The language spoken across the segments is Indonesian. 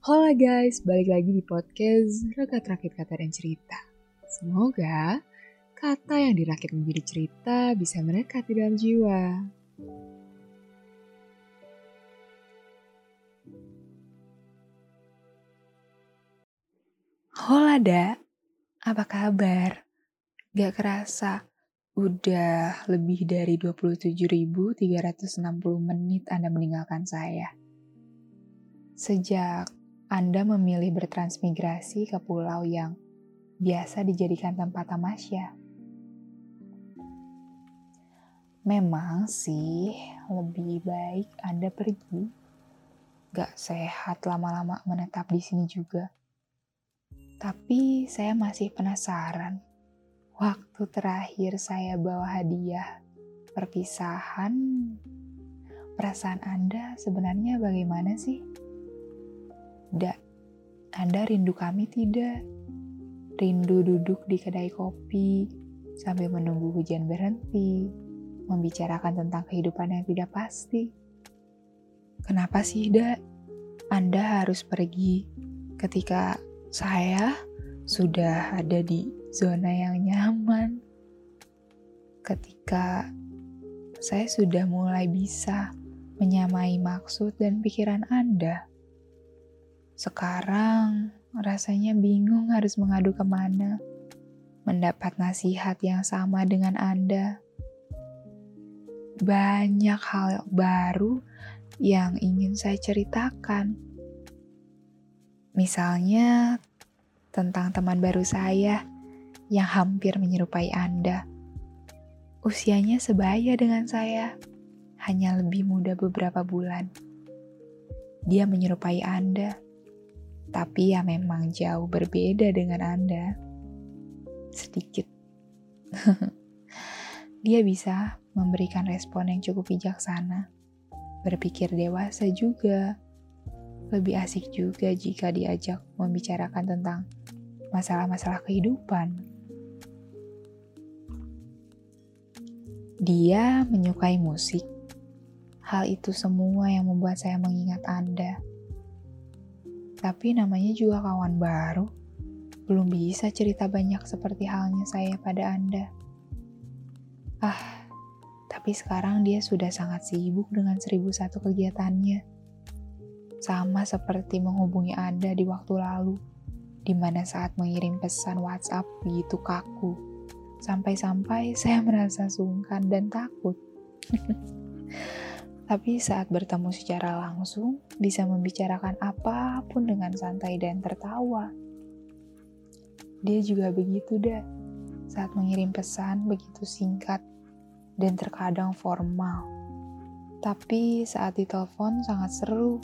Halo guys, balik lagi di podcast Rakit Rakit Kata dan Cerita. Semoga kata yang dirakit menjadi cerita bisa merekat di dalam jiwa. Holada, apa kabar? Gak kerasa, udah lebih dari 27.360 menit Anda meninggalkan saya. Sejak Anda memilih bertransmigrasi ke pulau yang biasa dijadikan tempat tamasya. Memang sih lebih baik Anda pergi. Gak sehat lama-lama menetap di sini juga. Tapi saya masih penasaran. Waktu terakhir saya bawa hadiah perpisahan, perasaan Anda sebenarnya bagaimana sih? Da, Anda rindu kami tidak? Rindu duduk di kedai kopi sambil menunggu hujan berhenti, membicarakan tentang kehidupan yang tidak pasti. Kenapa sih, Da? Anda harus pergi ketika saya sudah ada di zona yang nyaman. Ketika saya sudah mulai bisa menyamai maksud dan pikiran Anda. Sekarang rasanya bingung harus mengadu ke mana. Mendapat nasihat yang sama dengan Anda. Banyak hal baru yang ingin saya ceritakan Misalnya tentang teman baru saya yang hampir menyerupai Anda. Usianya sebaya dengan saya, hanya lebih muda beberapa bulan. Dia menyerupai Anda, tapi ya memang jauh berbeda dengan Anda. Sedikit. Dia bisa memberikan respon yang cukup bijaksana, berpikir dewasa juga lebih asik juga jika diajak membicarakan tentang masalah-masalah kehidupan. Dia menyukai musik. Hal itu semua yang membuat saya mengingat Anda. Tapi namanya juga kawan baru. Belum bisa cerita banyak seperti halnya saya pada Anda. Ah, tapi sekarang dia sudah sangat sibuk dengan seribu satu kegiatannya sama seperti menghubungi Anda di waktu lalu, di mana saat mengirim pesan WhatsApp begitu kaku, sampai-sampai saya merasa sungkan dan takut. Tapi saat bertemu secara langsung, bisa membicarakan apa pun dengan santai dan tertawa. Dia juga begitu dah, saat mengirim pesan begitu singkat dan terkadang formal. Tapi saat ditelepon sangat seru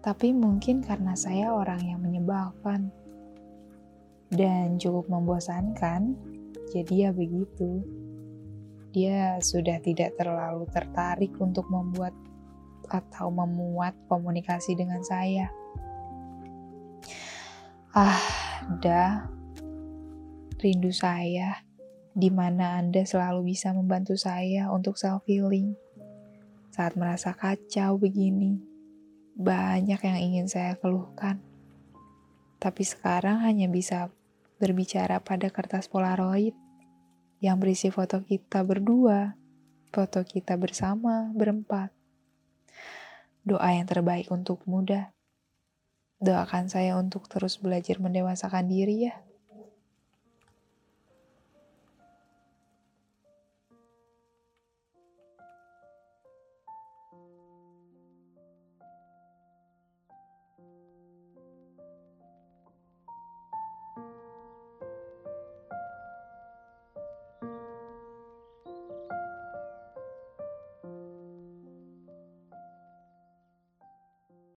tapi mungkin karena saya orang yang menyebalkan dan cukup membosankan, jadi ya begitu. Dia sudah tidak terlalu tertarik untuk membuat atau memuat komunikasi dengan saya. Ah, dah. Rindu saya di mana Anda selalu bisa membantu saya untuk self healing saat merasa kacau begini. Banyak yang ingin saya keluhkan, tapi sekarang hanya bisa berbicara pada kertas Polaroid yang berisi foto kita berdua, foto kita bersama berempat. Doa yang terbaik untuk muda. Doakan saya untuk terus belajar mendewasakan diri ya.